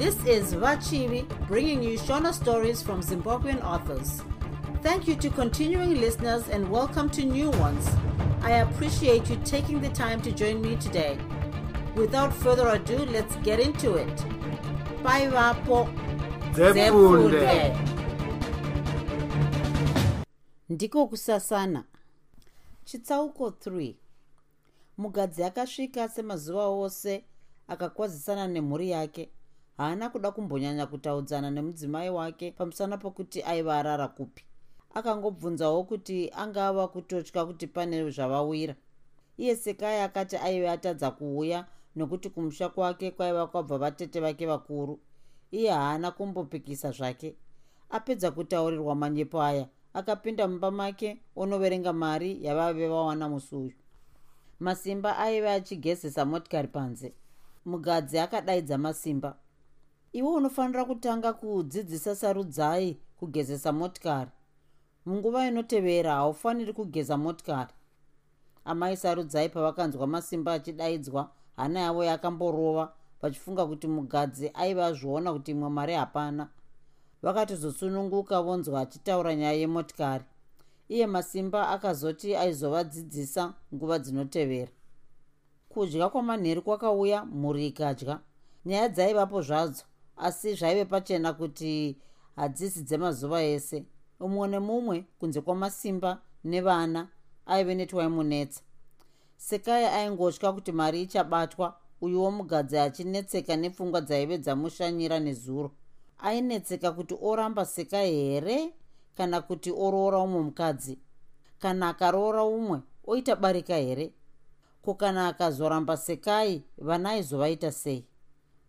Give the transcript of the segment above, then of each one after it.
This is Vachivi bringing you Shona stories from Zimbabwean authors. Thank you to continuing listeners and welcome to new ones. I appreciate you taking the time to join me today. Without further ado, let's get into it. Bye, Vapo. Ndiko kusasana chitsauko 3 mugadzi akasvika semazuva ose akakwazisana nemhuri yake haana kuda kumbonyanya kutaudzana nemudzimai wake pamusana pokuti aiva arara kupi. Akangobvunzawo kuti angava kutotya kuti pane zvavawira. Iye sekai akati aive atadza kuuya nokuti kumusha kwake kwaiva kwabva vatete vake vakuru. Iye haana kumbopikisa zvake. Apedza kutaurirwa manyepo aya akapinda mumba make onoverenga mari yavave vawana musi uyu masimba aive achigezesa motikari panze. Mugadzi akadaidza masimba iwe unofanira kutanga kudzidzisa sarudzai kugezesa motikari. Munguva inotevera haufaniri kugeza motikari. Amai sarudzai pavakanzwa masimba achidaidzwa hana yavo yakamborova vachifunga kuti mugadzi aiva azviona kuti imwe mari hapana. Vakatozosununguka vonzwa achitaura nyaya yemotikari. Iye masimba akazoti aizovadzidzisa nguva dzinotevera. Kudya kwamanheru kwakauya mhuri ikadya. Nyaya dzaivapo zvadzo asi zvaive pachena kuti hadzisi dzemazuva ese. Umwe nemumwe kunze kwamasimba nevana aive netwaimunetsa sekai aingotya kuti mari ichabatwa uyuwo mugadzi achinetseka nepfungwa dzaive dzamushanyira nezuro. Ainetseka kuti oramba sekai here kana kuti oroora umwe mukadzi? Kana akaroora umwe oita barika here? Ko kana akazoramba sekai vana aizovaita sei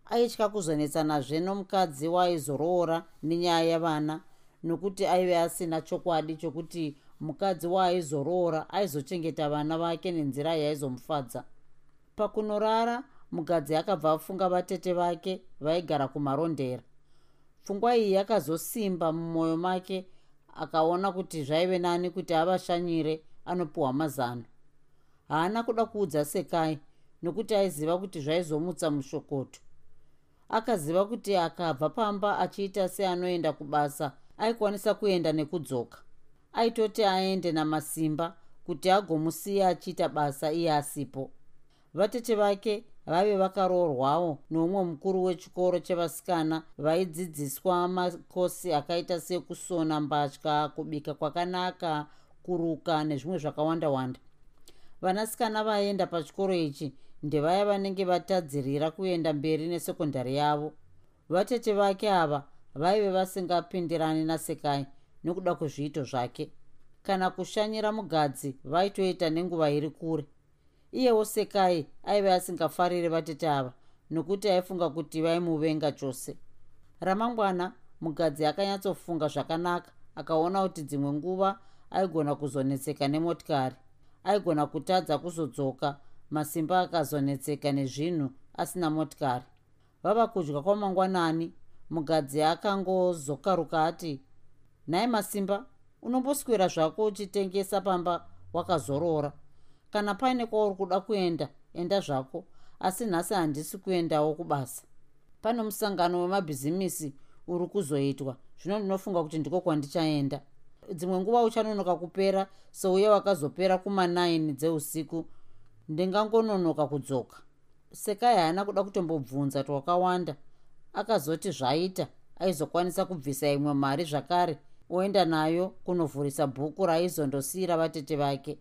aitya kuzonetsanazve nomukadzi waaizoroora nenyaya yevana nokuti aive asina chokwadi chokuti mukadzi waaizoroora aizochengeta vana vake nenzira yaizomufadza. Pakunorara mugadzi akabva afunga vatete vake vaigara kumarondera. Pfungwa iyi yakazosimba mumwoyo make akaona kuti zvaive nani kuti avashanyire anopiwa mazano. Haana kuda kuudza sekai nokuti aiziva kuti zvaizomutsa mushokoto akaziva kuti akabva pamba achiita seanoenda kubasa aikwanisa kuenda nekudzoka. Aitoti aende namasimba kuti agomusiya achiita basa iye asipo. Vatete vake vaive vakaroorwawo nomumwe mukuru wechikoro chevasikana vaidzidziswa makosi akaita sekusona mbatya kubika kwakanaka kuruka nezvimwe zvakawanda-wanda. Vanasikana vaenda pachikoro ichi ndevaya vanenge vatadzirira kuenda mberi nesekondari yavo. Vatete vake ava vaive vasingapindirani nasekai nokuda kwezviito zvake. Kana kushanyira mugadzi vaitoita nenguva iri kure. Iyewo sekai aive asingafariri vatete ava nokuti aifunga kuti vaimuvenga chose ramangwana mugadzi akanyatsofunga zvakanaka akaona kuti dzimwe nguva aigona kuzonetseka nemotikari aigona kutadza kuzodzoka masimba akazonetseka nezvinhu asina motikari. Vava kudya kwamangwanani mugadzi akangozokaruka ati nhai masimba unomboswera zvako uchitengesa pamba wakazorora. Kana paine kwauri kuda kuenda enda zvako asi nhasi handisi kuendawo kubasa. Pane musangano wemabhizimisi uri kuzoitwa zvino ndinofunga kuti ndiko kwandichaenda. Dzimwe nguva uchanonoka kupera souya wakazopera kuma9 dzeusiku ndingangononoka kudzoka. Sekai haana kuda kutombobvunza twakawanda akazoti zvaita aizokwanisa kubvisa imwe mari zvakare. Oenda nayo kunovhurisa bhuku raaizondosiyira vatete vake.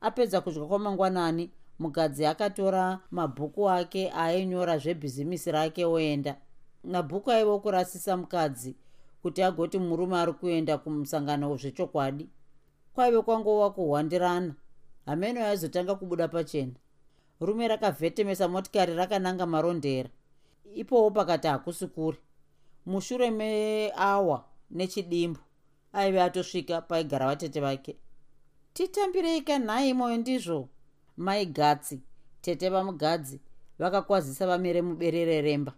Apedza kudya kwamangwanani mugadzi akatora mabhuku ake ainyora zvebhizimisi rake oenda. Mabhuku aivo kurasisa mukadzi kuti agoti murume ari kuenda kumusangano zvechokwadi kwaive kwangova kuhwandirana hameno yaizotanga kubuda pachena. Rume rakavhetemesa motikari rakananga marondera. Ipowo pakati hakusi kuri mushure meawa nechidimbu aive atosvika paigara vatete vake. Titambirei kanhai moyo ndizvo? Mai gatsi tete vamugadzi vakakwazisa vamire muberere remba.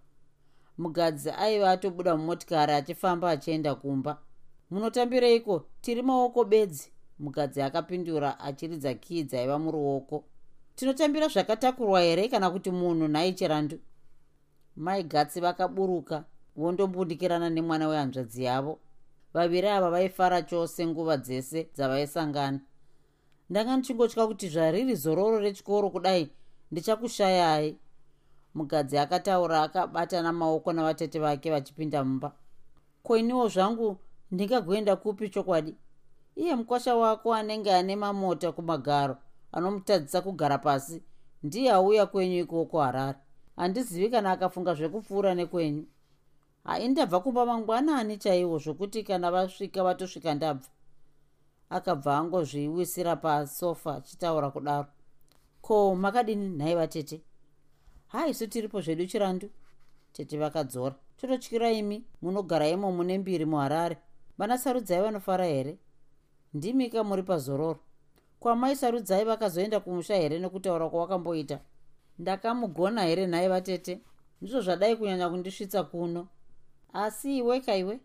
Mugadzi aiva atobuda mumotikari achifamba achienda kumba. Munotambireiko? Tiri maoko bedzi mugadzi akapindura achiridza kii dzaiva muruoko. Tinotambira zvakatakurwa here kana kuti munhu nhai chirandu mai gatsi vakaburuka vondombundikirana nemwana wehanzvadzi yavo. Vaviri ava vaifara chose nguva dzese dzavaisangana. Ndanga ndichingotya kuti zvariri zororo rechikoro kudai ndichakushayai mugadzi akataura akabatana maoko navatete vake vachipinda mumba. Koiniwo zvangu ndingagoenda kupi chokwadi iye mukwasha wako anenge ane mamota kumagaro anomutadzisa kugara pasi ndiye auya kwenyu ikoko harare handizivi kana akafunga zvekupfuura nekwenyu. Hai ndabva kumba mangwanani chaiwo zvokuti kana vasvika vatosvika ndabva? Akabva angozviwisira pasofa achitaura kudaro. Ko makadini? Nhai vatete. Haisu tiripo zvedu chirandu? Tete vakadzora. Tototyira imi munogara imo mune mbiri muharare. Vana sarudzai vanofara here ndimika muri pazororo. Kwamai sarudzai vakazoenda kumusha here nekutaura kwawakamboita ndakamugona here nhai vatete? Ndizvo zvadai kunyanya kundisvitsa kuno. Asi iwe kaiwe?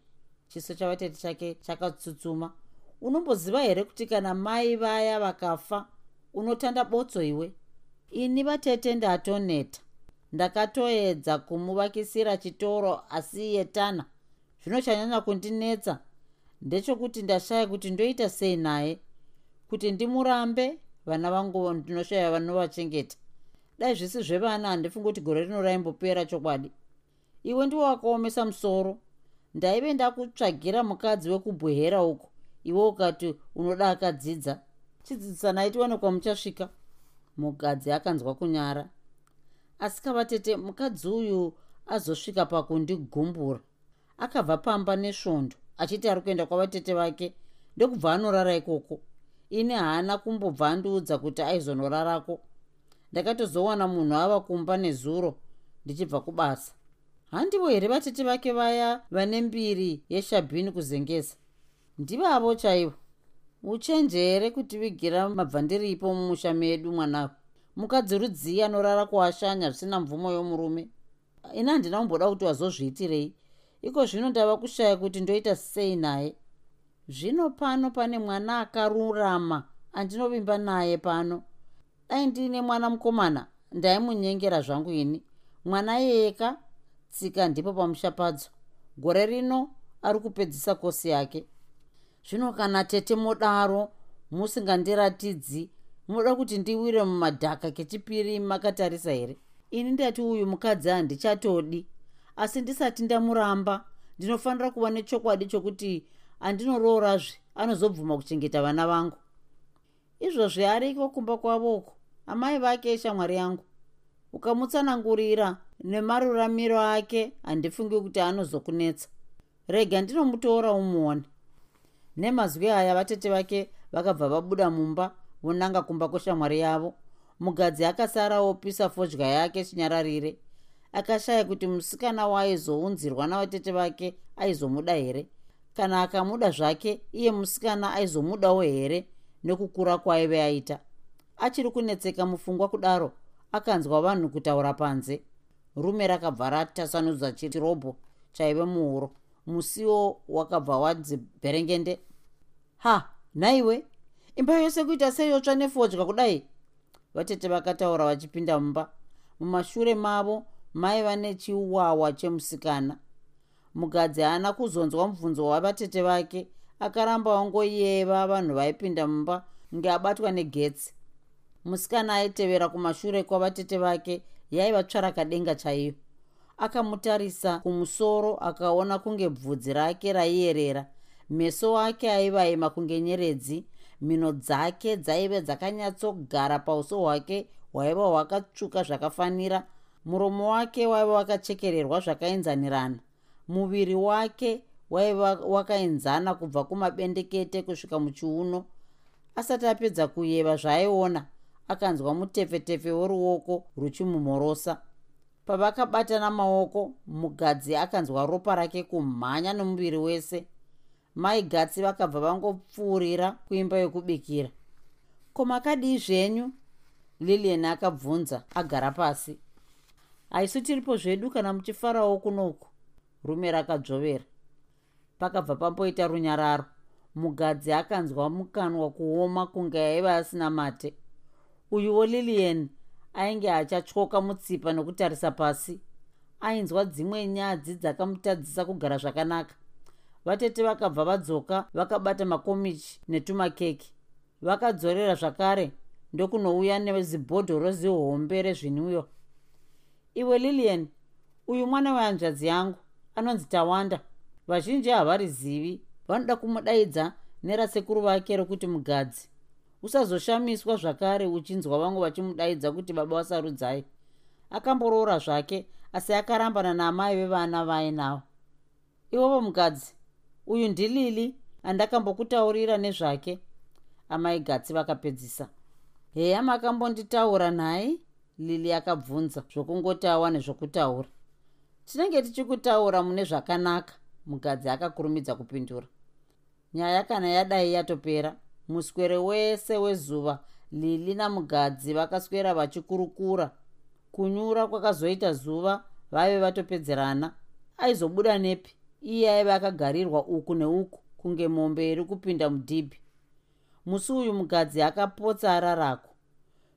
Chiso chavatete chake chakatsutsuma. Unomboziva here kuti kana mai vaya vakafa unotanda botso iwe? Ini vatete ndatoneta. Ndakatoedza kumuvakisira chitoro asi yetana zvinochanyanya kundinetsa ndechekuti ndashaya kuti ndoita sei naye kuti ndimurambe vana vangu ndinoshaya vanovachengeta. Dai zvisi zvevana handifungi kuti gore rino raimbopera chokwadi. Iwe ndiwo wakaomesa musoro. Ndaive ndakutsvagira mukadzi wekubwehera uko iwe ukati unoda akadzidza. Chidzidzisanai tione kwamuchasvika. Mugadzi akanzwa kunyara. Asi kavatete mukadzi uyu azosvika pakundigumbura akabva pamba nesvondo achiti ari kuenda kwavatete vake ndokubva anorara ikoko. Ini haana kumbobva andiudza kuti aizonorarako. Ndakatozowana munhu ava kumba nezuro ndichibva kubasa. Handivo here vatete vake vaya vane mbiri yeshabhini kuzengesa? Ndivavo chaivo? Uchenjere kutivigira mabvandiripo mumusha medu mwanavo mukadzi rudziyi anorara kuashanya zvisina mvumo yomurume. Ina handina kumboda kuti wazozviitirei iko zvino ndava kushaya kuti ndoita sei naye? Zvino pano pane mwana akarurama andinovimba naye pano. Dai ndiine mwana mukomana ndaimunyengera zvangu ini. Mwana yeka tsika ndipo pamusha padzo gore rino ari kupedzisa kosi yake. Zvino kana tete modaro musingandiratidzi munoda kuti ndiwire mumadhaka kechipiri makatarisa here? Ini ndati uyu mukadzi handichatodi asi ndisati ndamuramba ndinofanira kuva nechokwadi chokuti andinoroorazve anozobvuma kuchengeta vana vangu. Izvozvi ariko kumba kwavoko amai vake shamwari yangu. Ukamutsanangurira nemaruramiro ake handifungi kuti anozokunetsa. Rega ndinomutora umuone. Nemazwi aya vatete vake vakabva vabuda mumba vonanga kumba kweshamwari yavo. Mugadzi akasara opisa fodya yake chinyararire akashaya kuti musikana waaizounzirwa navatete vake aizomuda here? Kana akamuda zvake iye musikana aizomudawo here? Nekukura kwaaive aita. Achiri kunetseka mupfungwa kudaro akanzwa vanhu kutaura panze. Rume rakabva ratasanudza chirobho chaive muhuro. Musiwo wakabva wadzibherengende ha nhaiwe? Imba yose kuita seyotsva nefodya kudai? Vatete vakataura vachipinda mumba. Mumashure mavo maiva nechiwawa chemusikana. Mugadzi haana kuzonzwa mubvunzo wavatete vake akaramba wangoyeva vanhu vaipinda mumba nge abatwa negetsi. Musikana aitevera kumashure kwavatete vake yaiva tsvarakadenga chaiyo. Akamutarisa kumusoro akaona kunge bvudzi rake raiyerera. Meso ake aivaima kunge nyeredzi mhino dzake dzaive dzakanyatsogara pauso hwake hwaiva hwakatsvuka zvakafanira muromo wake waiva wakachekererwa zvakaenzanirana. Muviri wake waiva wakaenzana kubva kumabendekete kusvika muchiuno. Asati apedza kuyeva zvaaiona akanzwa mutefetefe woruoko ruchimumhorosa. Pavakabatana maoko mugadzi akanzwa ropa rake kumhanya nomuviri wese. Mai gatsi vakabva vangopfuurira kuimba yokubikira. Ko makadii zvenyu? Lilian akabvunza agara pasi haisu tiripo zvedu kana muchifarawo kunoku rume rakadzvovera pakabva pamboita runyararo mugadzi akanzwa mukanwa kuoma kunge aiva asina mate. Uyuwo lilian ainge achatyoka mutsipa nokutarisa pasi. Ainzwa dzimwe nyadzi dzakamutadzisa kugara zvakanaka. Vatete vakabva vadzoka vakabata makomichi netumakeki. Vakadzorera zvakare ndokunouya nezibhodhoro zihombe rezvinwiwa iwe lilian uyu mwana wehanzvadzi yangu anonzi tawanda. Vazhinji havarizivi vanoda kumudaidza nerasekuru vake rokuti mugadzi. Usazoshamiswa zvakare uchinzwa vamwe vachimudaidza kuti baba vasarudzai akamboroora zvake asi akarambana naamai vevana vainavo iwovo mugadzi uyu ndilili andakambokutaurira nezvake. Amai gatsi vakapedzisa. Heya makambonditaura nhai lili akabvunza zvokungotawa nezvokutaura. Tinenge tichikutaura mune zvakanaka mugadzi akakurumidza kupindura. Nyaya kana yadai yatopera muswere wese wezuva lili namugadzi vakaswera vachikurukura. Kunyura kwakazoita zuva vaive vatopedzerana aizobuda nepi. Iye aive akagarirwa uku neuku kunge mombe iri kupinda mudhibhi. Musi uyu mugadzi akapotsa ararako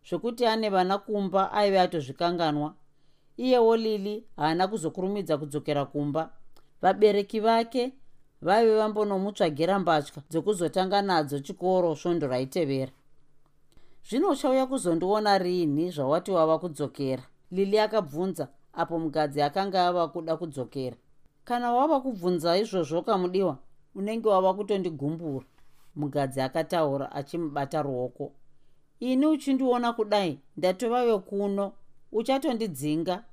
zvokuti ane vana kumba aive atozvikanganwa. Iyewo lili haana kuzokurumidza kudzokera kumba. Vabereki vake vaive vambonomutsvagira mbatya dzokuzotanga nadzo chikoro svondo raitevera. Zvino uchauya kuzondiona rini zvawati wava kudzokera? Lili akabvunza apo mugadzi akanga ava kuda kudzokera. Kana wava kubvunza izvozvo kamudiwa unenge wava kutondigumbura mugadzi akataura achimubata ruoko ini uchindiona kudai? Ndatovave kuno uchatondidzinga?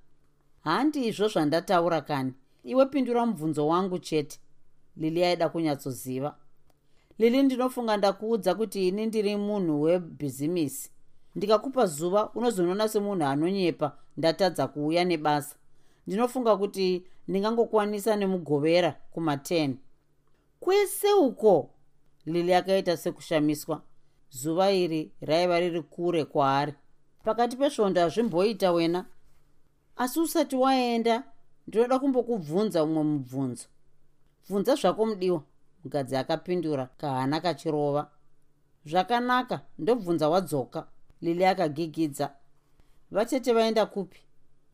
Handizvo zvandataura kani. Iwe pindura mubvunzo wangu chete. Lili aida kunyatsoziva. Lili ndinofunga ndakuudza kuti ini ndiri munhu webhizimisi ndikakupa zuva unozonoona semunhu anonyepa ndatadza kuuya nebasa. Ndinofunga kuti ndingangokwanisa nemugovera kuma10 kwese uko! Lili akaita sekushamiswa zuva iri raiva riri kure kwaari. Pakati pesvondo hazvimboita wena. Asi usati waenda ndinoda kumbokubvunza umwe mubvunzo. Bvunza zvako mudiwa mukadzi akapindura kahana kachirova. Zvakanaka ndobvunza wadzoka. Lili akagigidza. Vatete vaenda kupi?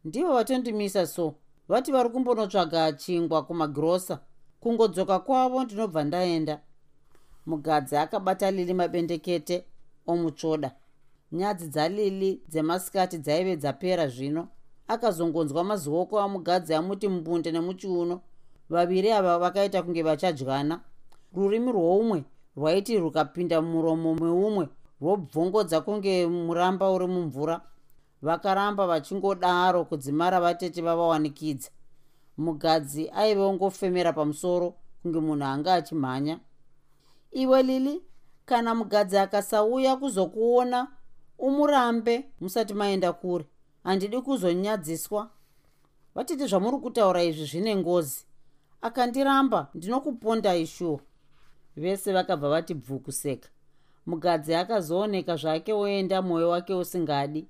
Ndivo vatondimisa so. Vati vari kumbonotsvaga chingwa kumagirosa kungodzoka kwavo ndinobva ndaenda mugadzi akabata lili mabendekete omutsvoda. Nyadzi dzalili dzemasikati dzaive dzapera zvino. Akazongonzwa mazioko amugadzi amuti mbunde nemuchiuno. Vaviri ava vakaita kunge vachadyana. Rurimi rwoumwe rwaiti rukapinda mumuromo meumwe rwobvongodza kunge muramba uri mumvura. Vakaramba vachingodaro kudzimara vatete vavawanikidza. Mugadzi aive ongofemera pamusoro kunge munhu anga achimhanya iwe lili kana mugadzi akasauya kuzokuona umurambe musati maenda kure. Handidi kuzonyadziswa. Vatiti zvamuri kutaura izvi zvine ngozi. Akandiramba ndinokupondai shuwa vese vakabva vati bvu kuseka mugadzi akazooneka zvake oenda mwoyo wake usingadi.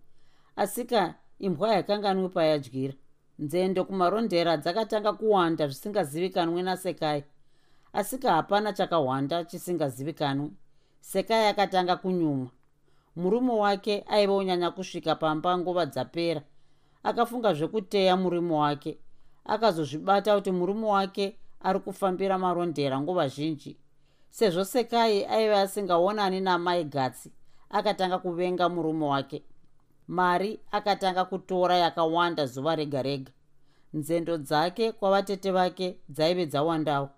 Asika imbwa yakanganwi payadyira. Nzendo kumarondera dzakatanga kuwanda zvisingazivikanwi nasekai asika hapana chakahwanda chisingazivikanwi. Sekai akatanga kunyumwa murume wake aiva unyanya kusvika pamba nguva dzapera. Akafunga zvekuteya murume wake. Akazozvibata kuti murume wake ari kufambira marondera nguva zhinji. Sezvo sekai aiva asingaonani namai gatsi akatanga kuvenga murume wake. Mari akatanga kutora yakawanda zuva rega rega nzendo dzake kwavatete vake dzaive dzawandawo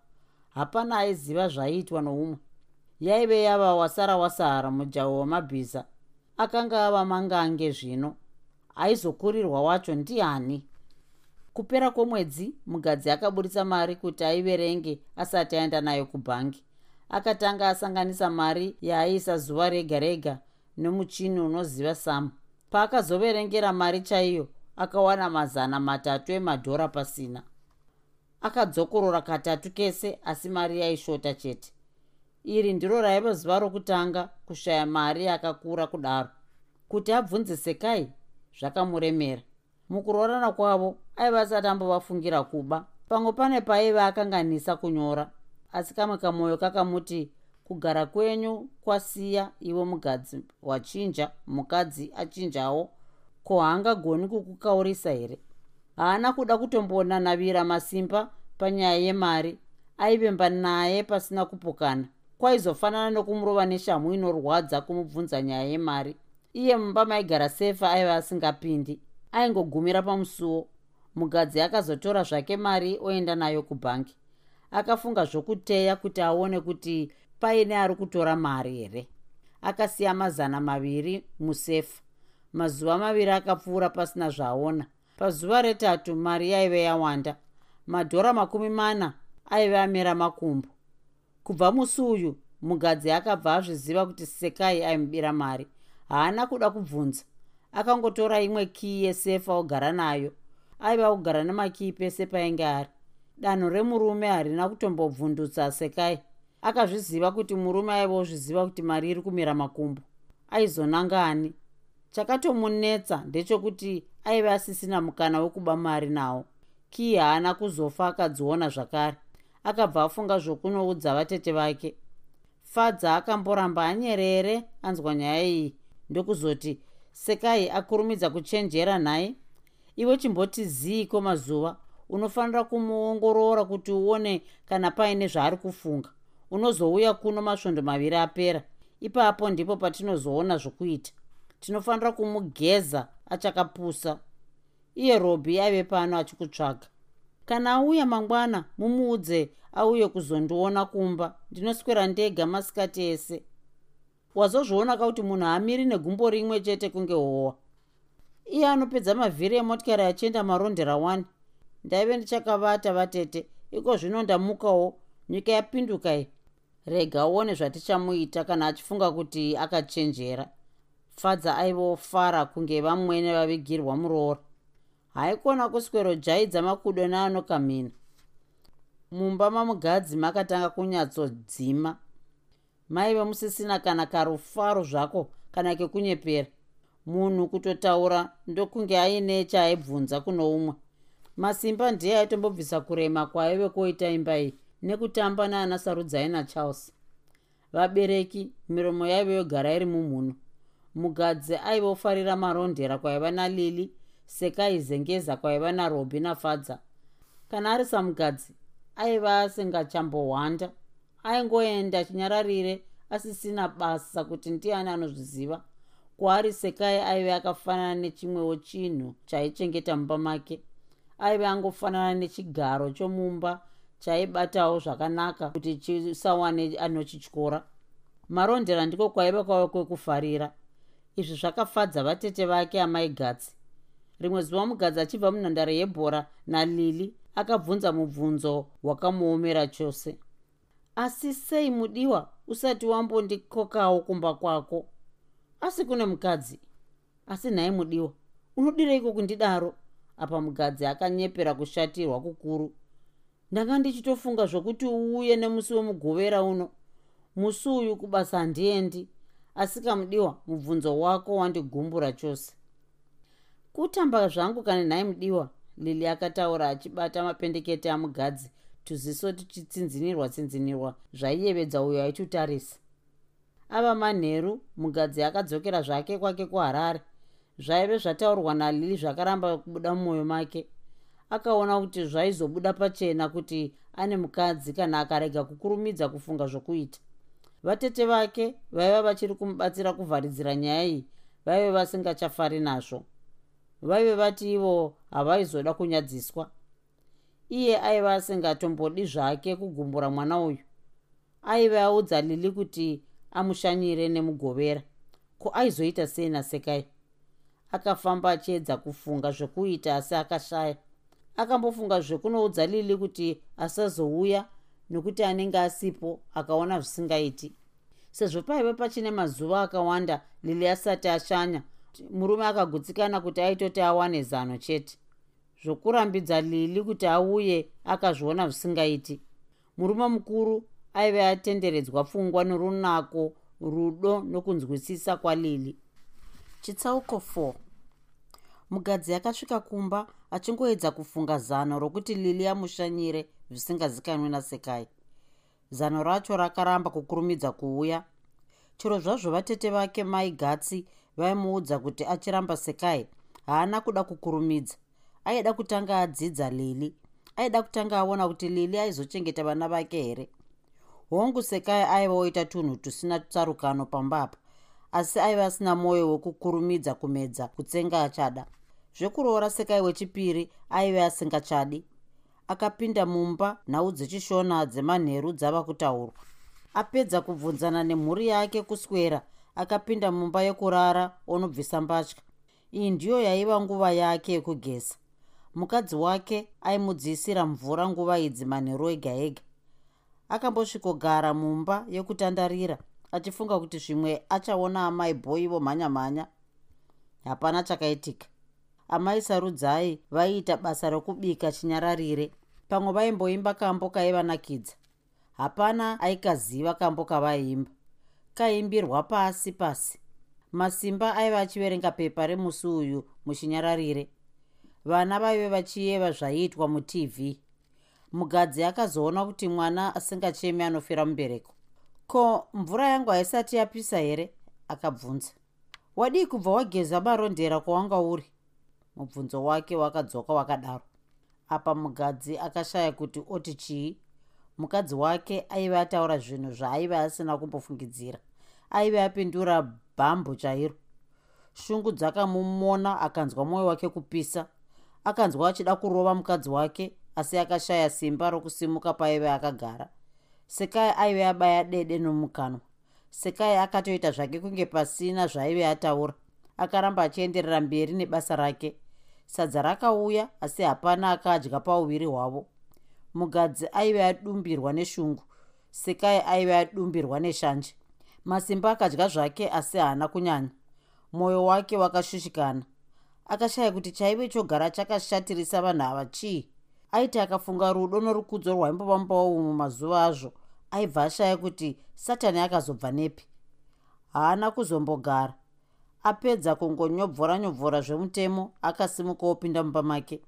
hapana aiziva zvaiitwa noumwe. Yaive yava wasara wasara mujaho wemabhiza akanga ava mangange zvino. Aizokurirwa wacho ndiani? Kupera kwomwedzi mugadzi akaburitsa mari kuti aiverenge asati aenda nayo kubhangi. Akatanga asanganisa mari yaaiisa zuva rega rega nemuchini unoziva samu paakazoverengera mari chaiyo akawana mazana matatu emadhora pasina akadzokorora katatu kese asi mari yaishota chete. Iri ndiro raiva zuva rokutanga kushaya mari yakakura kudaro kuti abvunze sekai zvakamuremera. Mukuroorana kwavo aiva asati ambovafungira kuba pamwe pane paiva akanganisa kunyora asi kamwe kamwoyo kakamuti kugara kwenyu kwasiya iwe mugadzi wachinja mukadzi achinjawo ko haangagoni kukukaurisa here haana kuda kutombonanavira masimba panyaya yemari. Aivemba naye pasina kupukana. Kwaizofanana nokumurova neshamhu inorwadza kumubvunza nyaya yemari. Iye mumba maigara sefa aiva asingapindi. Aingogumira pamusuwo. Mugadzi akazotora zvake mari oenda nayo kubhangi akafunga zvokuteya kuti aone kuti paine ari kutora mari here akasiya mazana maviri musefa. Mazuva maviri akapfuura pasina zvaaona pazuva retatu mari yaive yawanda. Madhora makumi mana aive amera makumbo. Kubva musi uyu mugadzi akabva azviziva kuti sekai aimubira mari. Haana kuda kubvunza. Akangotora imwe kii yesefa ogara nayo. Aiva kugara nemakii pese painge ari. Danho remurume harina kutombobvundutsa sekai. Akazviziva kuti murume aiva ozviziva kuti mari iri kumira makumbo. Aizonangani chakatomunetsa ndechekuti aiva asisina mukana wekuba mari nawo kii haana kuzofa akadziona zvakare. Akabva afunga zvokunoudza vatete vake. Fadza akamboramba anyerere anzwa nyaya iyi. Ndokuzoti sekai akurumidza kuchenjera nhaye iwe chimboti ziiko mazuva? Unofanira kumuongorora kuti uone kana paine zvaari kufunga. Unozouya kuno masvondo maviri apera. Ipapo ndipo patinozoona zvokuita. Tinofanira kumugeza achakapusa iye robhi aive pano achikutsvaga kana auya mangwana mumuudze auye kuzondiona kumba. Ndinoswera ndega masikati ese. Wazozviona kauti munhu haamiri negumbo rimwe chete kunge howa. Iye anopedza mavhiri emotikari achienda marondera 1 ndaive ndichakavata vatete iko zvino ndamukawo nyika yapinduka i rega uone zvatichamuita kana achifunga kuti akachenjera fadza aivofara kunge vamwene vavigirwa muroora haikona kuswero jaidza makudo neanokamhina mumba mamugadzi makatanga kunyatsodzima. Maive musisina kana karufaro zvako kana kekunyepera. Munhu kutotaura ndokunge aine chaaibvunza kuno umwe masimba ndiye aitombobvisa kurema kwaive kuoita imba iyi nekutamba naana sarudzaina charles. Vabereki miromo yaive yogara iri mumhuno mugadzi aivofarira marondera kwaiva nalili sekaizengeza kwaiva narobi nafadza. Kana ari samugadzi aiva asingachambohwanda aingoenda chinyararire asisina basa kuti ndiani anozviziva. Kwaari sekai aive akafanana nechimwewo chinhu chaichengeta mumba make aive angofanana nechigaro chomumba chaibatawo zvakanaka kuti chisawane anochityora. Marondera ndiko kwaiva kwavo kwekufarira izvi zvakafadza vatete vake amai gatsi rimwe zuva mugadzi achibva munhandare yebhora nalili akabvunza mubvunzo hwakamuomera chose. Asi sei mudiwa usati wambondikokawo kumba kwako? Asi kune mukadzi. Asi nhaye mudiwa unodireiko kundidaro apa mugadzi akanyepera kushatirwa kukuru ndanga ndichitofunga zvokuti uuye nemusi wemugovera uno. Musi uyu kubasa handiendi asi kamudiwa mubvunzo wako wandigumbura chose. Kutamba zvangu kana nhaye mudiwa lili akataura achibata mapendekete amugadzi tuziso tuchitsinzinirwa tsinzinirwa zvaiyevedza uyo aitutarisa ava manheru mugadzi akadzokera zvake kwake kuharare. Zvaive zvataurwa nalili zvakaramba kubuda mumwoyo make. Akaona kuti zvaizobuda pachena kuti ane mukadzi kana akarega kukurumidza kufunga zvokuita vatete vake vaiva vachiri kumubatsira kuvharidzira nyaya iyi vaive vasingachafari nazvo. Vaive vati ivo havaizoda kunyadziswa. Iye aiva asingatombodi zvake kugumbura mwana uyu. Aive audza lili kuti amushanyire nemugovera ko aizoita sei nasekai. Akafamba achiedza kufunga zvokuita asi akashaya. Akambofunga zvekunoudza lili kuti asazouya nokuti anenge asipo akaona zvisingaiti. Sezvo paive pachine mazuva akawanda lili asati ashanya murume akagutsikana kuti aitoti awane zano chete. Zvokurambidza lili kuti auye akazviona zvisingaiti. Murume mukuru aive atenderedzwa pfungwa norunako rudo nokunzwisisa kwalili chitsauko 4 mugadzi akasvika kumba achingoedza kufunga zano rokuti lili amushanyire zvisingazikanwi nasekai. Zano racho rakaramba kukurumidza kuuya. Chero zvazvo vatete vake mai gatsi vaimuudza kuti achiramba sekai haana kuda kukurumidza. Aida kutanga adzidza lili. Aida kutanga aona kuti lili aizochengeta vana vake here. Hongu sekai aiva oita tunhu tusina tsarukano pambapa asi aiva asina mwoyo wekukurumidza kumedza kutsenga achada. Zvekuroora sekai wechipiri aive asingachadi akapinda mumba nhau dzechishona dzemanheru dzava kutaurwa. Apedza kubvunzana nemhuri yake kuswera akapinda mumba yekurara onobvisa mbatya. Iyi ndiyo yaiva nguva yake yekugeza. Mukadzi wake aimudziisira mvura nguva idzi manheru ega ega. Akambosvikogara mumba yekutandarira achifunga kuti zvimwe achaona amai bhoi vomhanya mhanya hapana chakaitika. Amai sarudzai vaiita basa rokubika chinyararire pamwe vaimboimba kambo kaivanakidza. Hapana aikaziva kambo kavaimba. Kaimbirwa pasi pasi. Masimba aiva achiverenga pepa remusi uyu muchinyararire. Vana vaive vachiyeva zvaiitwa mutv. Mugadzi akazoona kuti mwana asingachemi anofira mubereko. Ko mvura yangu haisati yapisa here? Akabvunza. Wadii kubva wageza marondera kwawanga uri? Mubvunzo wake wakadzoka wakadaro apa mugadzi akashaya kuti oti chii? Mukadzi wake aive ataura zvinhu zvaaive asina kumbofungidzira aive apindura bhambu chairo. Shungu dzakamumona akanzwa mwoyo wake kupisa. Akanzwa achida kurova mukadzi wake asi akashaya simba rokusimuka paive akagara. Sekai aive abaya dede nomukanwa. Sekai akatoita zvake kunge pasina zvaive ataura. Akaramba achienderera mberi nebasa rake sadza rakauya asi hapana akadya pauviri hwavo. Mugadzi aive adumbirwa neshungu sekai aive adumbirwa neshanje. Masimba akadya zvake asi haana kunyanya. Mwoyo wake wakashushikana. Akashaya kuti chaive chogara chakashatirisa vanhu ava chii? Aiti akafunga rudo norukudzo rwaimbovambawo mumazuva azvo aibva ashaya kuti satani akazobva nepi. Haana kuzombogara apedza kungonyobvora nyobvora zvemutemo akasimuka opinda mumba make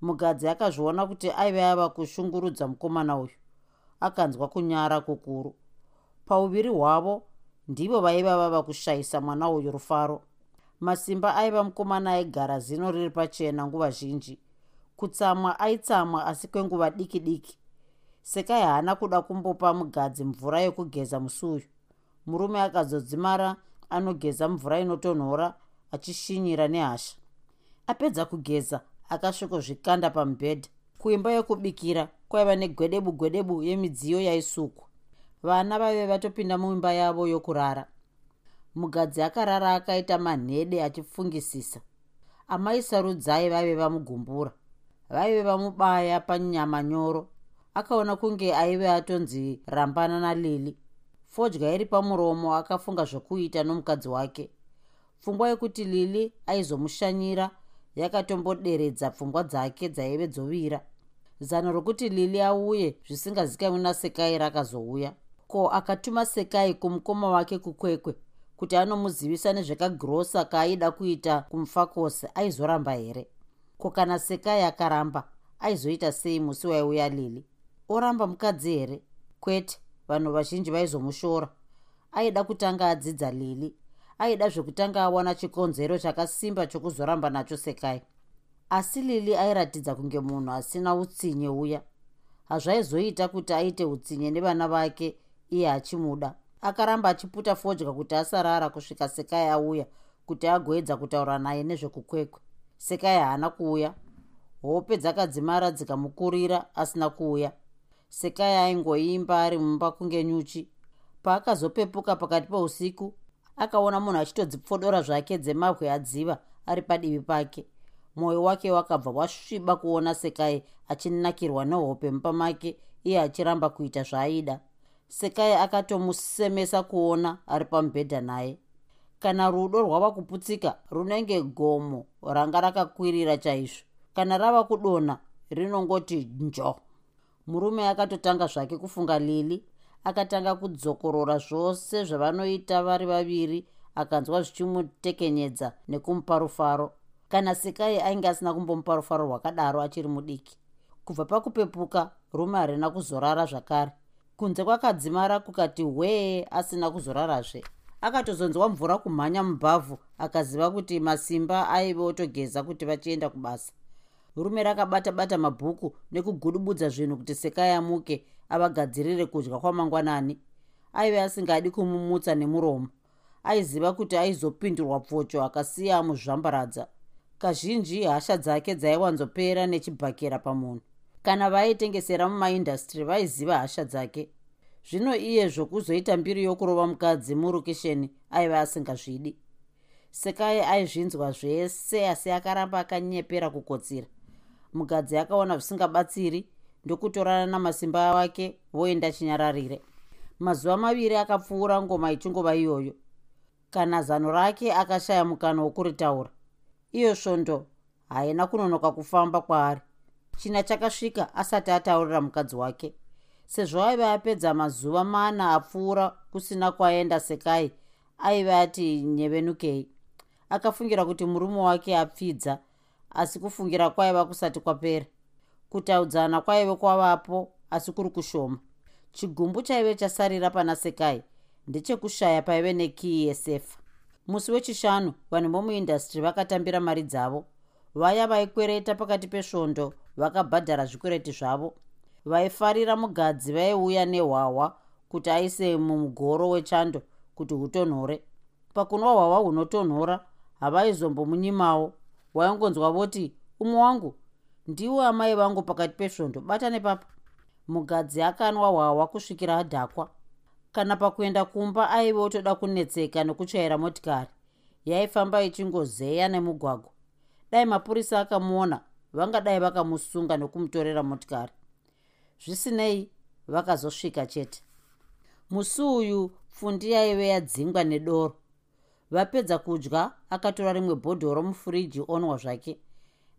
mugadzi akazviona kuti aive ava kushungurudza mukomana uyu. Akanzwa kunyara kukuru. Pauviri hwavo ndivo vaiva vava kushayisa mwana uyu rufaro. Masimba aiva mukomana aigara zino riri pachena nguva zhinji. Kutsamwa aitsamwa asi kwenguva diki diki. Sekai haana kuda kumbopa mugadzi mvura yokugeza musi uyu. Murume akazodzimara anogeza mvura inotonhora achishinyira nehasha. Apedza kugeza akasvikozvikanda pamubhedha. Kuimba yokubikira kwaiva negwedebu gwedebu yemidziyo yaisukwa. Vana vaive vatopinda muimba yavo yokurara. Mugadzi akarara akaita manhede achifungisisa. Amai sarudzai vaive vamugumbura. Vaive vamubaya panyama nyoro. Akaona kunge aive atonzi rambana nalili fodya iri pamuromo akafunga zvokuita nomukadzi wake. Pfungwa yekuti lili aizomushanyira yakatomboderedza pfungwa dzake dzaive dzovira zano rokuti lili auye zvisingazikanwi nasekai rakazouya. Ko akatuma sekai kumukoma wake kukwekwe kuti anomuzivisa nezvekagirosa kaaida kuita kumufakosi aizoramba here? Ko kana sekai akaramba aizoita sei musi waiuya lili? Oramba mukadzi here? Kwete vanhu vazhinji vaizomushora. Aida kutanga adzidza lili aida zvekutanga awana chikonzero chakasimba chokuzoramba nacho sekai. Asi lili airatidza kunge munhu asina utsinye uya. Hazvaizoita kuti aite utsinye nevana vake iye achimuda. Akaramba achiputa fodya kuti asarara kusvika sekai auya kuti agoedza kutaura naye nezvekukwekwe. Sekai haana kuuya. Hope dzakadzimara dzikamukurira asina kuuya sekai aingoimba ari mumba kunge nyuchi. Paakazopepuka pakati peusiku akaona munhu achitodzipfodora zvake dzemabwe adziva ari padivi pake. Mwoyo wake wakabva wasviba kuona sekai achinakirwa nehope mumba make iye achiramba kuita zvaaida. Sekai akatomusemesa kuona ari pamubhedha naye. Kana rudo rwava kuputsika runenge gomo ranga rakakwirira chaizvo. Kana rava kudonha rinongoti njo murume akatotanga zvake kufunga lili akatanga kudzokorora zvose zvavanoita vari vaviri akanzwa zvichimutekenyedza nekumupa rufaro. Kana sekai ainge asina kumbomupa rufaro rwakadaro achiri mudiki. Kubva pakupepuka rume harina kuzorara zvakare. Kunze kwakadzimara kukati hwee asina kuzorarazve. Akatozonzwa mvura kumhanya mubhavhu akaziva kuti masimba aive otogeza kuti vachienda kubasa rume rakabata bata mabhuku nekugudubudza zvinhu kuti sekai amuke avagadzirire kudya kwamangwanani aive asingadi kumumutsa nemuromo. Aiziva kuti aizopindurwa pfocho akasiya amuzvambaradza kazhinji hasha dzake dzaiwanzopera nechibhakera pamunhu. Kana vaitengesera mumaindastry vaiziva hasha dzake. Zvino iye zvokuzoita mbiri yokurova mukadzi murokesheni aiva asingazvidi. Sekai aizvinzwa zvese asi akaramba akanyepera kukotsira mukadzi akaona zvisingabatsiri ndokutorana namasimba wake voenda chinyararire. Mazuva maviri akapfuura ngoma ichingova iyoyo. Kana zano rake akashaya mukana wokuritaura. Iyo svondo haina kunonoka kufamba kwaari. China chakasvika asati ataurira mukadzi wake. Sezvo aive apedza mazuva mana apfuura kusina kwaenda sekai aive ati nyevenukei. Akafungira kuti murume wake apfidza asi kufungira kwaiva kusati kwapera. Kutaudzana kwaive kwavapo asi kuri kushoma. Chigumbu chaive chasarira pana sekai ndechekushaya paive nekii yesefa musi wechishanu vanhu vomuindastry vakatambira mari dzavo. Vaya vaikwereta pakati pesvondo vakabhadhara zvikwereti zvavo. Vaifarira mugadzi vaiuya nehwahwa kuti aise mumugoro wechando kuti hutonhore pakunwa hwahwa hunotonhora havaizombomunyimawo waingonzwa voti umwe wangu ndiwo amai vangu pakati pesvondo bata nepapa mugadzi akanwa hwahwa kusvikira adhakwa. Kana pakuenda kumba aive otoda kunetseka nekutsvaira motikari. Yaifamba ichingozeya nemugwagwa. Dai mapurisa akamuona vangadai vakamusunga nokumutorera motikari. Zvisinei vakazosvika chete. Musi uyu pfundi yaive yadzingwa nedoro vapedza kudya akatora rimwe bhodhoro mufuriji onwa zvake.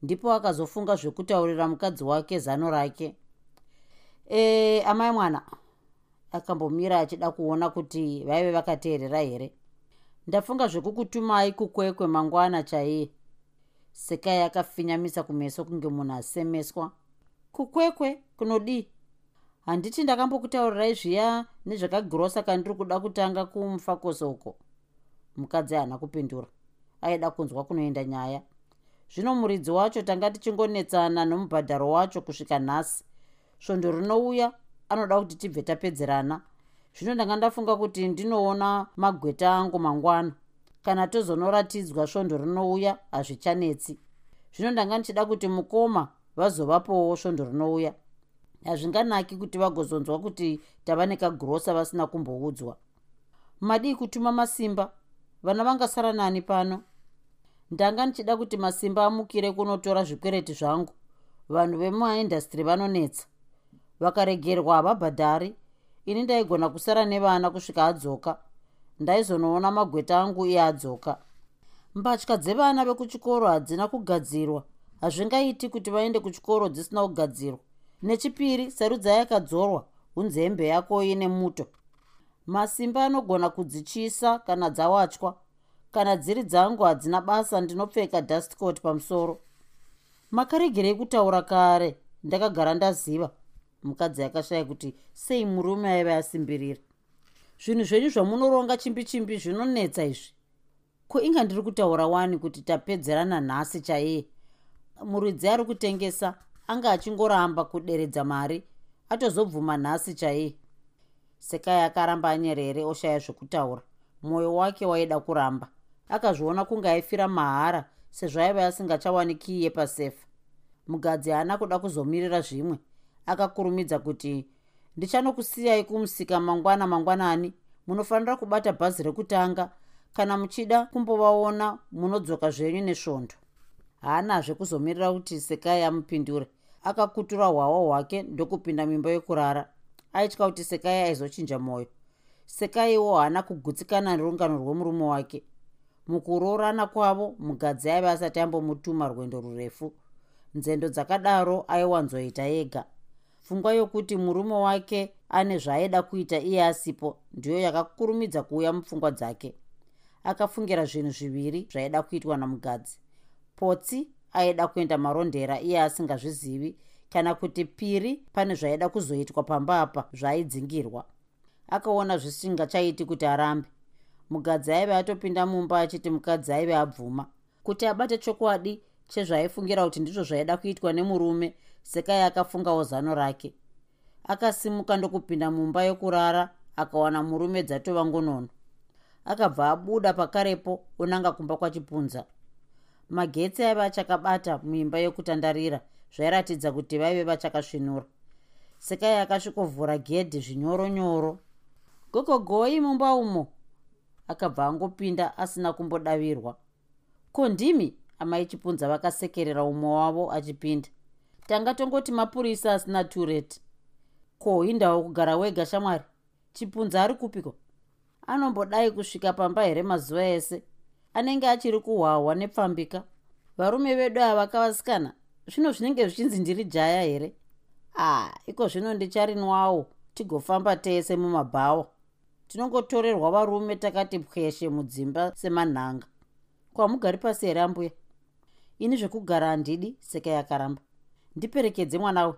Ndipo akazofunga zvekutaurira mukadzi wake zano rake. E amai mwana akambomira achida kuona kuti vaive vakateerera here? Ndafunga zvekukutumai kukwekwe mangwana chaiye. Sekai akafinyamisa kumeso kunge munhu asemeswa. Kukwekwe kunodii handiti ndakambokutaurirai zviya nezvakagirosa kandiri kuda kutanga kumufakosoko mukadzi haana kupindura. Aida kunzwa kunoenda nyaya. Zvino muridzi wacho tanga tichingonetsana nomubhadharo wacho kusvika nhasi. Svondo rinouya anoda kuti tibve tapedzerana. Zvino ndanga ndafunga kuti ndinoona magweta angu mangwana. Kana tozonoratidzwa svondo rinouya hazvichanetsi. Zvino ndanga ndichida kuti mukoma vazovapowo svondo rinouya. Hazvinganaki kuti vagozonzwa kuti tava nekagirosa vasina kumboudzwa. Madii kutuma masimba vana vangasara nani pano. Ndanga ndichida kuti masimba amukire kunotora zvikwereti zvangu. Vanhu vemumaindastry vanonetsa. Vakaregerwa havabhadhari ini ndaigona kusara nevana kusvika adzoka. Ndaizonoona magweta angu iye adzoka. Mbatya dzevana vekuchikoro hadzina kugadzirwa. Hazvingaiti kuti vaende kuchikoro dzisina kugadzirwa. Nechipiri sarudzai yakadzorwa. Hunzembe yako ine muto masimba anogona kudzichisa kana dzawachwa kana dziri dzangu hadzina basa ndinopfeka dustcot pamusoro. Makaregerei kutaura kare ndakagara ndaziva. Mukadzi akashaya kuti sei murume aiva asimbirira? Zvinhu zvenyu zvamunoronga chimbi chimbi zvinonetsa izvi? Ko inga ndiri kutaura wani kuti tapedzerana nhasi chaiye? Muridzi ari kutengesa anga achingoramba kuderedza mari atozobvuma nhasi chaiye sekai akaramba anyerere oshaya zvekutaura. Mwoyo wake waida kuramba. Akazviona kunge aifira mahara sezvo aiva asingachawanikiye yepasefa mugadzi haana kuda kuzomirira zvimwe. Akakurumidza kuti ndichanokusiyai kumusika mangwana mangwanani. Munofanira kubata bhazi rekutanga. Kana muchida kumbovaona munodzoka zvenyu nesvondo. Haanazve kuzomirira kuti sekai amupindure. Akakutura hwahwa hwake ndokupinda mimba yokurara aitya kuti sekai aizochinja mwoyo sekaiwo haana kugutsikana nerungano rwemurume wake. Mukuroorana kwavo mugadzi aive asati ambomutuma rwendo rurefu. Nzendo dzakadaro aiwanzoita ega. Pfungwa yokuti murume wake ane zvaaida kuita iye asipo ndiyo yakakurumidza kuuya mupfungwa dzake. Akafungira zvinhu zviviri zvaida kuitwa namugadzi. Potsi aida kuenda marondera iye asingazvizivi kana kuti piri pane zvaida kuzoitwa pamba apa zvaaidzingirwa akaona zvisingachaiti kuti arambe. Mugadzi aive atopinda mumba achiti mukadzi aive abvuma. Kuti abate chokwadi chezvaaifungira kuti ndizvo zvaida kuitwa nemurume sekai akafungawo zano rake. Akasimuka ndokupinda mumba yokurara akawana murume dzatova ngonono. Akabva abuda pakarepo unanga kumba kwachipunza magetsi aiva achakabata muimba yokutandarira zvairatidza kuti vaive vachakasvinura. Sekai akasvikovhura gedhi zvinyoronyoro. Gogogoi mumba umo akabva angopinda asina kumbodavirwa. Ko ndimi? Amai chipunza vakasekerera umwe wavo achipinda. Tanga tongoti mapurisa asina turet ko indawo kugara wega shamwari? Chipunza ari kupiko? Anombodai kusvika pamba here mazuva ese? Anenge achiri kuhwahwa nepfambika? Varume vedu ava kavasikana zvino zvinenge zvichinzi ndiri jaya here? A iko zvino ndicharinwawo tigofamba tese mumabhawa tinongotorerwa varume takati pweshe mudzimba semanhanga. Kwamugari pasi here ambuya? Ini zvekugara handidi seka yakaramba. Ndiperekedze mwanawe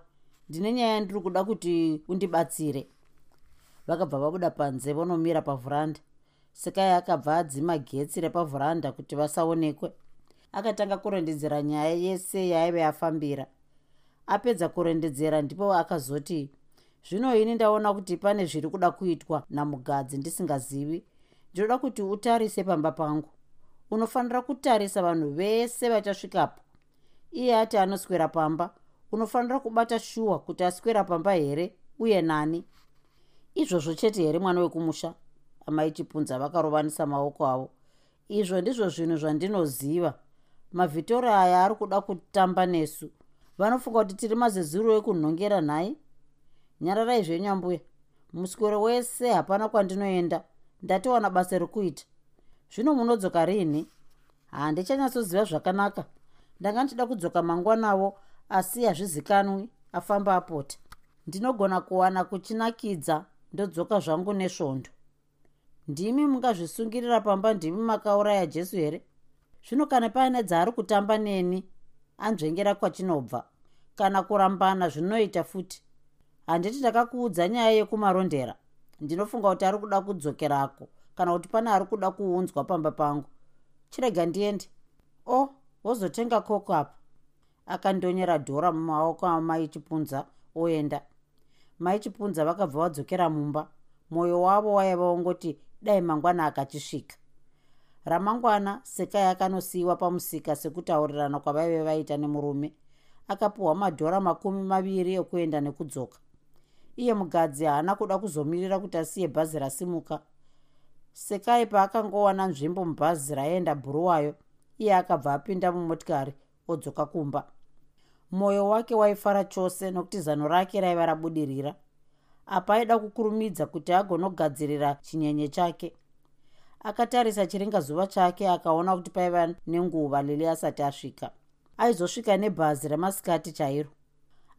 ndine nyaya ndiri kuda kuti undibatsire. Vakabva vabuda panze vonomira pavhuranda. Sekai akabva adzima getsi repavhuranda kuti vasaonekwe akatanga kurendedzera nyaya yese yaaive afambira. Apedza kurendedzera ndipo akazoti zvino ini ndaona kuti pane zviri kuda kuitwa namugadzi ndisingazivi. Ndinoda kuti utarise pamba pangu. Unofanira kutarisa vanhu vese vachasvikapo iye ati anoswera pamba unofanira kubata shuwa kuti aswera pamba here? Uye nani? Izvozvo chete here mwana wekumusha? Amai chipunza vakarovanisa maoko avo. Izvo ndizvo zvinhu zvandinoziva mavhitori aya ari kuda kutamba nesu. Vanofunga kuti tiri mazezuro ekunhongera nhai? Nyararai zvenyu ambuya. Muswero wese hapana kwandinoenda. Ndatowana basa rekuita. Zvino munodzoka rini? Handichanyasoziva zvakanaka. Ndanga ndichida kudzoka mangwanavo asi hazvizikanwi afamba apota ndinogona kuwana kuchinakidza ndodzoka zvangu nesvondo. Ndimi mungazvisungirira pamba ndimi makauraya jesu here zvino kana paine dzaari kutamba neni anzvengera kwachinobva. Kana kurambana zvinoita futi handiti ndakakuudza nyaya yekumarondera. Ndinofunga kuti ari kuda kudzokerako kana kuti pane ari kuda kuunzwa pamba pangu. Chirega ndiende. O oh, wozotenga koko apa. Akandonyera dhora mumaoko amai chipunza oenda. Mai chipunza vakabva vadzokera mumba. Mwoyo wavo waiva ongoti dai mangwana akachisvika ramangwana sekai akanosiyiwa pamusika sekutaurirana kwavaive vaita nemurume. Akapiwa madhora makumi maviri ekuenda nekudzoka. Iye mugadzi haana kuda kuzomirira kuti asiye bhazi rasimuka. Sekai paakangowana nzvimbo mubhazi raenda bhuruwayo iye akabva apinda mumotikari odzoka kumba. Mwoyo wake waifara chose nokuti zano rake raiva rabudirira. Apa aida kukurumidza kuti agonogadzirira chinyenye chake akatarisa chiringazuva chake akaona kuti paiva nenguva lili asati asvika. Aizosvika nebhazi remasikati chairo.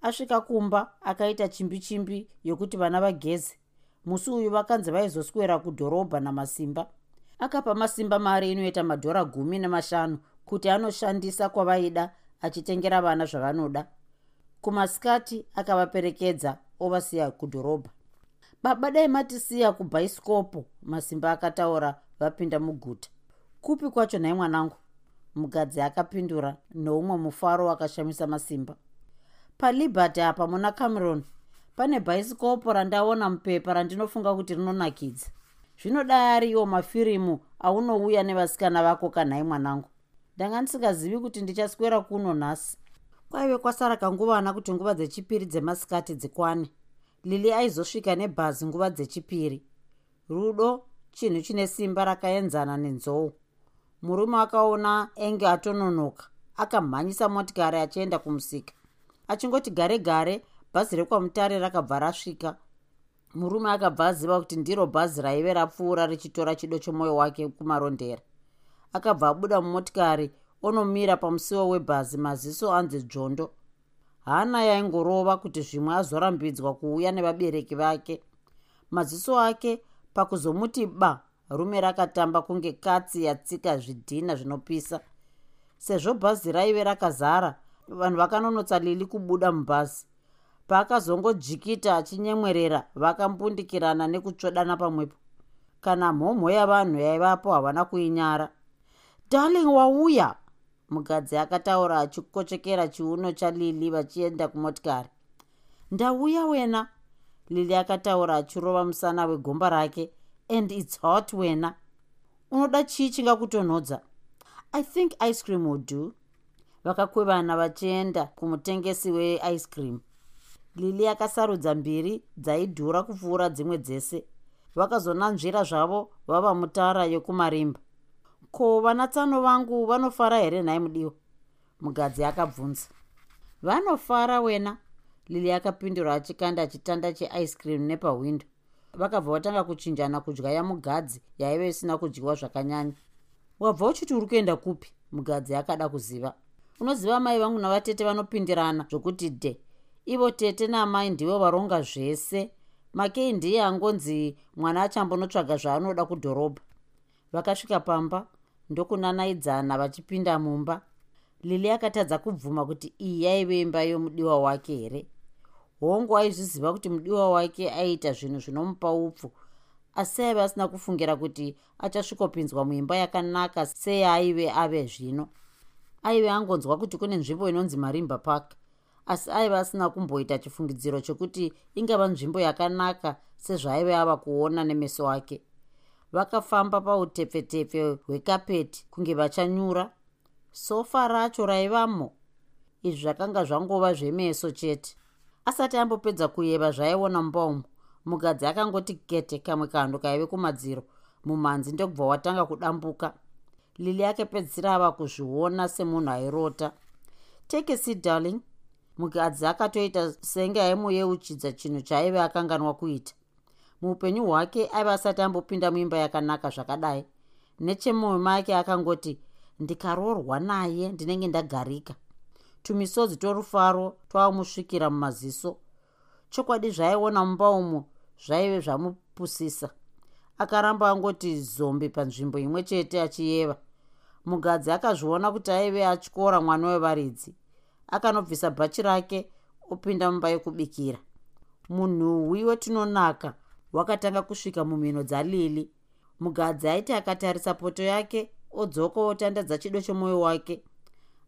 Asvika kumba akaita chimbi chimbi yokuti vana vageze. Musi uyu vakanzi vaizoswera kudhorobha namasimba. Akapa masimba mari inoita madhora gumi nemashanu kuti anoshandisa kwavaida achitengera vana zvavanoda. Kumasikati akavaperekedza ovasiya kudhorobha. Baba dai matisiya kubhaisikopo masimba akataura vapinda muguta. Kupi kwacho nhai mwanangu? Mugadzi akapindura noumwe mufaro wakashamisa masimba. Palibert apa muna cameron pane bhaisikopo randaona mupepa randinofunga kuti rinonakidza. Zvinodai ariwo mafirimu aunouya nevasikana vako kanhai mwanangu. Ndanga ndisingazivi kuti ndichaswera kuno nhasi. Kwaive kwasara kanguvana kuti nguva dzechipiri dzemasikati dzikwane. Lili aizosvika nebhazi nguva dzechipiri. Rudo chinhu chine simba rakaenzana nenzou. Murume akaona enge atononoka akamhanyisa motikari achienda kumusika. Achingoti gare gare bhazi rekwamutare rakabva rasvika. Murume akabva aziva kuti ndiro bhazi raive rapfuura richitora chido chomwoyo wake kumarondera. Akabva abuda mumotikari onomira pamusiwo webhazi maziso anzi dzvondo hana yaingorova kuti zvimwe azorambidzwa kuuya nevabereki vake. Maziso ake pakuzomuti ba rume rakatamba kunge katsi yatsika zvidhina zvinopisa. Sezvo bhazi raive rakazara vanhu vakanonotsa lili kubuda mubhazi. Paakazongodjikita achinyemwerera vakambundikirana nekutsvodana pamwepo. Kana mhomho yavanhu yaivapo havana kuinyara. Darling wauya! Mukadzi akataura achikochekera chiuno chalili vachienda kumotikari. Ndauya wena lili akataura achirova musana wegomba rake and its hot wena. Unoda chii chingakutonhodza? I think ice cream would do. Vakakwevana vachienda kumutengesi weice cream. Lili akasarudza mbiri dzaidhura kupfuura dzimwe dzese. Vakazonanzvira zvavo vava mutara yekumarimba ko vanatsano vangu vanofara here nhai mudiwa mugadzi akabvunza. Vanofara wena lili akapindura achikanda chitanda cheice cream nepahwindo. Vakabva vatanga kuchinjana kudya yamugadzi yaive isina kudyiwa zvakanyanya. Wabva uchiti uri kuenda kupi? Mugadzi akada kuziva. Unoziva mai vangu navatete vanopindirana zvokuti de ivo tete namai ndivo varonga zvese. Makei ndiye angonzi mwana achambonotsvaga zvaanoda kudhorobha. Vakasvika pamba ndokunanaidzana vachipinda mumba. Lili akatadza kubvuma kuti iyi yaive imba yomudiwa wake here hongu aizviziva kuti mudiwa wake aiita zvinhu zvinomupa upfu asi aive asina kufungira kuti achasvikopinzwa muimba yakanaka seyaaive ave zvino. Aive angonzwa kuti kune nzvimbo inonzi marimba park asi aive asina kumboita chifungidziro chokuti ingava nzvimbo yakanaka sezvaaive ava kuona nemeso ake. Vakafamba pautepfetepfe hwekapeti kunge vachanyura sofa racho raivamo izvi zvakanga zvangova zvemeso chete asati ambopedza kuyeva zvaiona mumba umo mukadzi akangoti kete kamwe kando kaive kumadziro mumhanzi ndokubva watanga kudambuka. Lili akapedzisira ava kuzviona semunhu airota. Take a seat darling. Mukadzi akatoita senge aimuyeuchidza chinhu chaaive akanganwa kuita. Muupenyu hwake aive asati ambopinda muimba yakanaka zvakadai. Nechemwoyo make akangoti ndikaroorwa naye ndinenge ndagarika tumisodzi torufaro twamusvikira mumaziso. Chokwadi zvaiona mumba umo zvaive zvamupusisa. Akaramba angoti zombe panzvimbo imwe chete achiyeva mugadzi akazviona kuti aive atyora mwana wevaridzi. Akanobvisa bhachi rake opinda mumba yekubikira munhuwi wetinonaka wakatanga kusvika mumhino dzalili. Mugadzi aiti akatarisa poto yake odzoka otandadza chido chomwoyo wake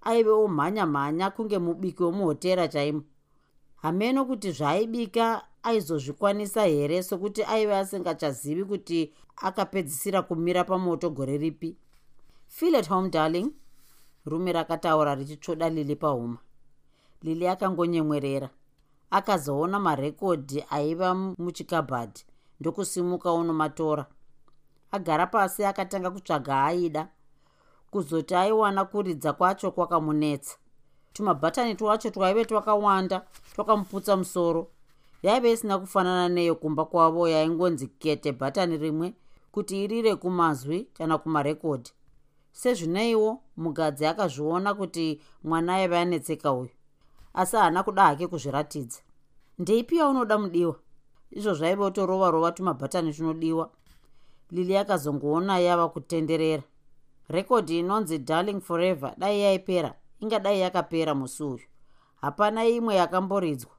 aive omhanya mhanya kunge mubiki womuhotera chaimo. Hameno kuti zvaaibika aizozvikwanisa here sokuti aive asingachazivi kuti akapedzisira kumira pamoto gore ripi? At home darling. Rume rakataura richitsvoda lili pahuma. Lili akangonyemwerera. Akazoona marekodhi aiva muchikabhadhi. Ndokusimuka unomatora agara pasi akatanga kutsvaga aida kuzoti aiwana kuridza kwacho kwakamunetsa. Tumabhatani twacho twaive twakawanda twakamuputsa musoro. Yaive isina kufanana neyo kumba kwavo yaingonzi kete bhatani rimwe kuti irire kumazwi kana kumarekodhi sezvineiwo mugadzi akazviona kuti mwana aive anetseka uyu. Asi haana kuda hake kuzviratidza. Ndeipi yaunoda mudiwa? Izvo zvaive utorova rova tumabhatani tunodiwa. Lili akazongoona yava kutenderera rekodhi inonzi darling forever dai yaipera ingadai yakapera musi uyu hapana imwe yakamboridzwa.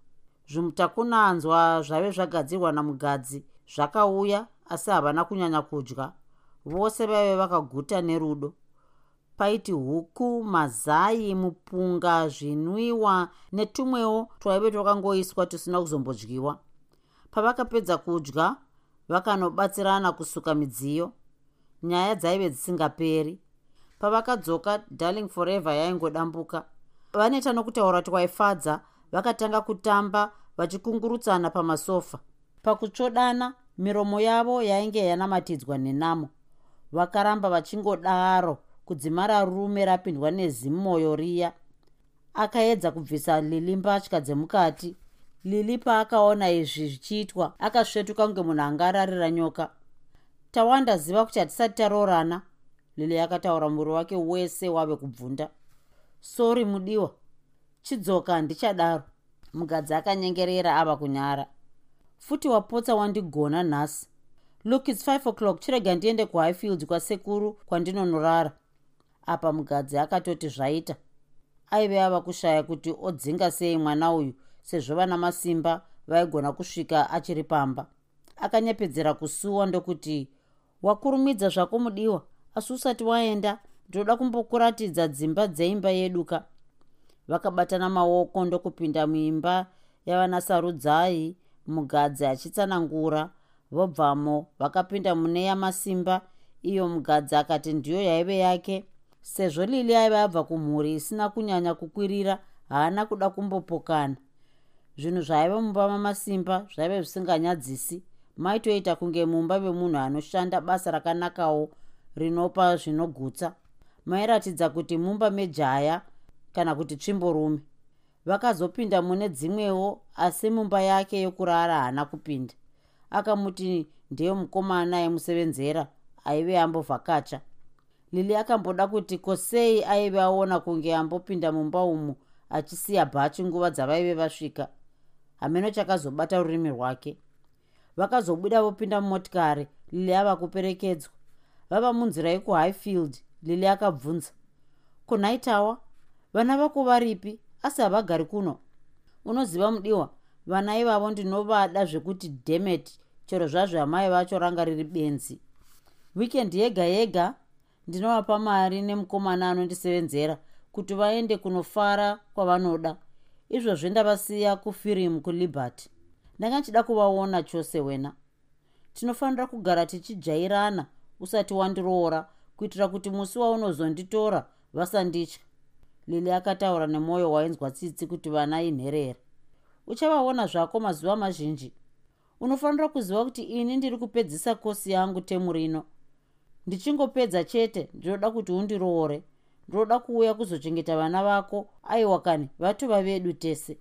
Zvimutakunanzwa zvave zvagadzirwa namugadzi zvakauya asi havana kunyanya kudya. Vose vaive vakaguta nerudo. Paiti huku mazai mupunga zvinwiwa netumwewo twaive twakangoiswa tusina kuzombodyiwa. Pavakapedza kudya vakanobatsirana kusuka midziyo nyaya dzaive dzisingaperi. Pavakadzoka darling forever yaingodambuka. Vaneta nokutaura twaifadza vakatanga kutamba vachikungurutsana pamasofa. Pakutsvodana miromo yavo yainge yanamatidzwa nenamo. Vakaramba vachingodaro kudzimara rume rapindwa nezimwoyo riya. Akaedza kubvisa lili mbatya dzemukati. Lili paakaona izvi zvichiitwa akasvetuka kunge munhu anga ararira nyoka tawanda ziva kuti hatisati taroorana. Lili akataura muviri wake wese wave kubvunda. Sori mudiwa. Chidzoka handichadaro mugadzi akanyengerera ava kunyara. Futi wapotsa wandigona nhasi. Look its 5 o'clock. Chirega ndiende kuhighfield kwasekuru kwandinonorara. Apa mugadzi akatoti zvaita. Aive ava kushaya kuti odzinga sei mwana uyu sezvo vana masimba vaigona kusvika achiri pamba. Akanyepedzera kusuwa ndokuti wakurumidza zvako mudiwa asi usati waenda ndinoda kumbokuratidza dzimba dzeimba yedu ka vakabatana maoko ndokupinda muimba yavanasarudzai mugadzi achitsanangura. Vobvamo vakapinda mune yamasimba iyo mugadzi akati ndiyo yaive yake. Sezvo lili aiva abva kumhuri isina kunyanya kukwirira haana kuda kumbopokana. Zvinhu zvaiva mumba mamasimba zvaive zvisinganyadzisi maitoita kunge mumba memunhu anoshanda basa rakanakawo rinopa zvinogutsa. Mairatidza kuti mumba mejaya kana kuti tsvimborume vakazopinda mune dzimwewo asi mumba yake yokurara haana kupinda. Akamuti ndeye mukomana aimusevenzera aive ambovhakacha. Lili akamboda kuti kosei aive aona kunge ambopinda mumba umu achisiya bhachi nguva dzavaive vasvika. Hameno chakazobata rurimi rwake vakazobuda vopinda mumotikari lili ava kuperekedzwa vava munzira yekuhighfield lili akabvunza kunaitawa? Vana vako varipi? Asi havagari kuno. Unoziva mudiwa vana ivavo ndinovada zvekuti demet chero zvazvo amai vacho ranga riri benzi. Wikendi yega yega ndinovapa mari nemukomana anondisevenzera kuti vaende kunofara kwavanoda. Izvozvo ndavasiya kufirimu kuliberty ndanga nchida kuvaona chose wena. Tinofanira kugara tichijairana usati wandiroora kuitira kuti musi waunozonditora vasanditya. Lili akataura nemwoyo wainzwa tsitsi kuti vana inherera uchavaona zvako mazuva mazhinji. Unofanira kuziva kuti ini ndiri kupedzisa kosi yangu temu rino. Ndichingopedza chete ndinoda kuti undiroore. Ndinoda kuuya kuzochengeta vana vako aiwa kani vatova vedu tese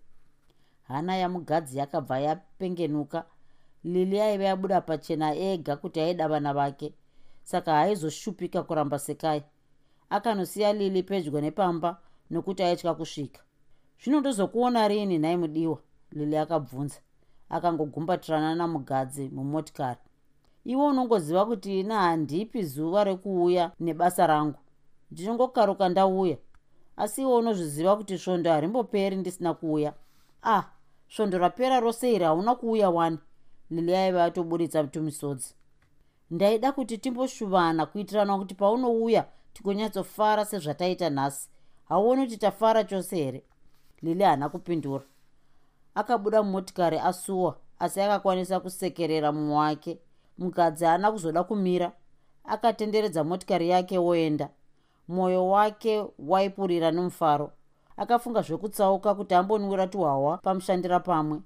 hana yamugadzi yakabva yapengenuka. Lili aiva yabuda pachena ega kuti aida vana vake saka haizoshupika kuramba sekai. Akanosiya lili pedyo nepamba nokuti aitya kusvika. Zvino ndozokuona rini nhai mudiwa lili akabvunza akangogumbatirana namugadzi mumotikari. Iwe unongoziva kuti ina handipi zuva rekuuya nebasa rangu. Ndinongokaruka ndauya asi iwe unozviziva kuti svondo harimboperi ndisina kuuya. Ah svondo rapera rose iri hauna kuuya wani. Lili aiva atoburitsa tumisodzi. Ndaida kuti timboshuvana kuitirana kuti paunouya tigonyatsofara sezvataita nhasi. Hauoni kuti tafara chose here? Lili haana kupindura. Akabuda mumotikari asuwa asi akakwanisa kusekerera mumwe wake. Mukadzi haana kuzoda kumira. Akatenderedza motikari yake woenda mwoyo wake waipurira nomufaro akafunga zvekutsauka kuti ambonwira tuhwawa pamushandira pamwe.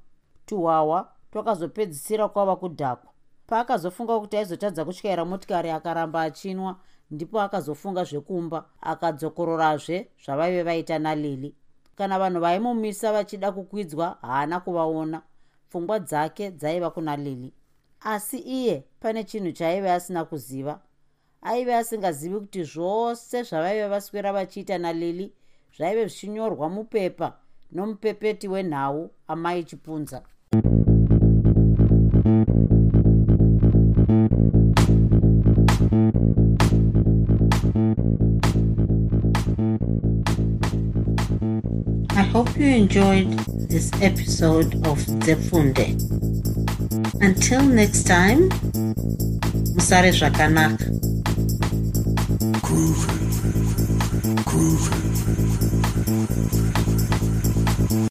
Tuhwawa twakazopedzisira kwava kudhakwa. Paakazofunga kuti aizotadza kutyaira motikari akaramba achinwa ndipo akazofunga zvekumba akadzokororazve zvavaive vaita nalili. Kana vanhu vaimumisa vachida kukwidzwa haana kuvaona. Pfungwa dzake dzaiva kuna lili. Asi iye pane chinhu chaaive asina kuziva. Aive asingazivi kuti zvose zvavaive vaswera vachiita nalili zvaive zvichinyorwa mupepa nomupepeti wenhau amai chipunza I hope you enjoyed this episode of Zefunde. Until next time, Musare Zvakanaka. Groovy, groovy.